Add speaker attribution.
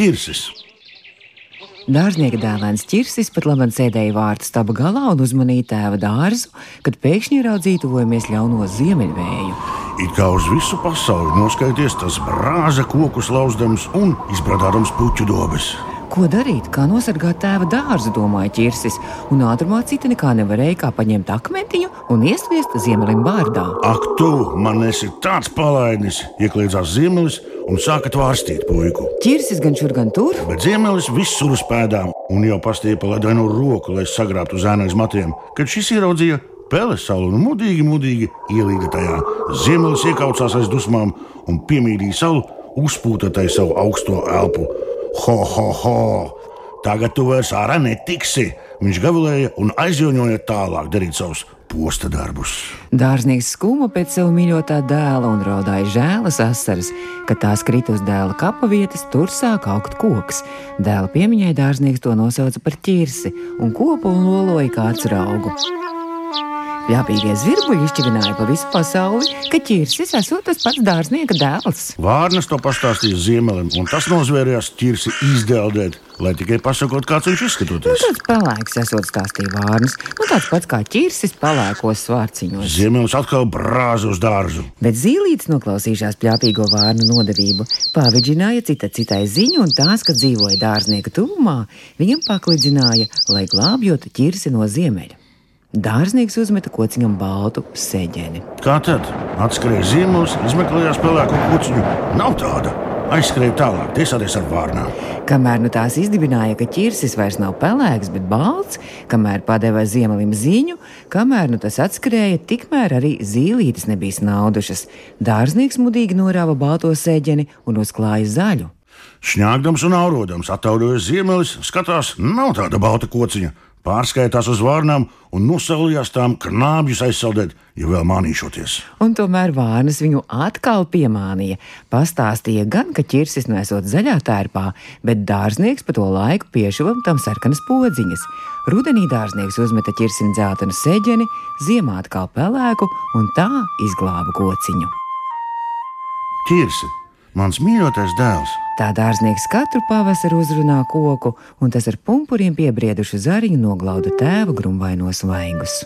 Speaker 1: ķirsis.
Speaker 2: Dārznieka dēlēns ķirsis pat labi sēdēja vārtu staba galā un uzmanīja tēva dārzu, kad pēkšņi ieraudzīja tuvojamies ļauno ziemeļvēju.
Speaker 1: It kā uz visu pasauli noskaities, tas brāza kokus lauzdams un izbradādams puķu dobes.
Speaker 2: Ko darīt, kā nosargāt tēva dārzu, domāja ķirsis, un ātrumā cita nekā nevarēja kā paņemt akmentiņu un iesviest ziemelim vārdā.
Speaker 1: Ak, tu man esi tāds palaidnis, iekļāvās ziemelis un sāka tvārstīt puiku.
Speaker 2: Ķirsis gan šur, gan tur,
Speaker 1: Bet ziemelis visur uz pēdām un jau pastiepa ledainu roku, lai sagrābtu zēnu aiz matiem, kad šis ieraudzīja peles salu un mudīgi, mudīgi ielīda tajā. Ziemelis iekaucās aiz dusmām un piemīlīja salu, uzpūta tai savu augsto elpu. Ho, ho, ho! Tagad tu vairs ārā netiksi! Viņš gavilēja un aizjoņoja tālāk darīt savus posta darbus.
Speaker 2: Dārznieks skūma pēc sava mīļotā dēla un raudāja žēlas asaras. Kad tās krita uz dēla kapa vietas, tur sāk augt koks. Dēla piemiņai dārznieks to nosauca par ķirsi un kopu un loloja kāds raugu. Pļāpīgie zvirbuļi izšķivināja pa visu pasauli, ka ķirsis esot tas pats dārznieka dēls.
Speaker 1: Vārnas to pastāstīja Ziemelim, un tas nozvērījās ķirsi izdeldēt, lai tikai pasakot, kāds viņš
Speaker 2: Nu,
Speaker 1: izskatoties.
Speaker 2: tāds pelēks esot stāstīja vārnas, nu tāds pats kā ķirsis pelēkos svārciņos.
Speaker 1: Ziemelis atkal brāza uz dārzu.
Speaker 2: Bet zīlītis noklausījušās pļāpīgo vārnu nodevību, pāvidžināja cita citai ziņu, un tās, kad dzīvoja dārznieka tuvumā, viņam paklidzināja, lai glābjot ķirsi no ziemeļa. Dārznieks uzmeta kociņam baltu seģeni.
Speaker 1: Kā tad? Atskrēja ziemelis, izmeklējās pelēko kuciņu. Nav tāda. Aizskrēja tālāk, tiesāties ar vārnām.
Speaker 2: Kamēr nu tās izdibināja, ka ķirsis vairs nav pelēks, bet balts, kamēr padeva ziemelim ziņu, kamēr nu tas atskrēja, tikmēr arī zīlītes nebija snaudušas. Dārznieks mudīgi norāva balto seģeni un uzklāja zaļu.
Speaker 1: Šņāgdams un aurodams, attaudojas ziemelis, skatās, nav tāda balta kociņa. Pārskaitās uz vārnām un nosaulījās tām knābjus aizsaldēt, ja vēl mānīšoties.
Speaker 2: Un tomēr vārnas viņu atkal piemānīja. Pastāstīja gan, ka ķirsis nesot zaļā tērpā, bet dārznieks pa to laiku piešuva tam sarkanas podziņas. Rudenī dārznieks uzmeta ķirsim dzeltenu seģeni, ziemā atkal pelēku un tā izglāba kociņu.
Speaker 1: Ķirsi, mans mīļotais dēls,
Speaker 2: Tā dārznieks katru pavasaru uzrunā koku, un tas ar pumpuriem piebriedušu zariņu noglauda tēva grumbainos vaigus.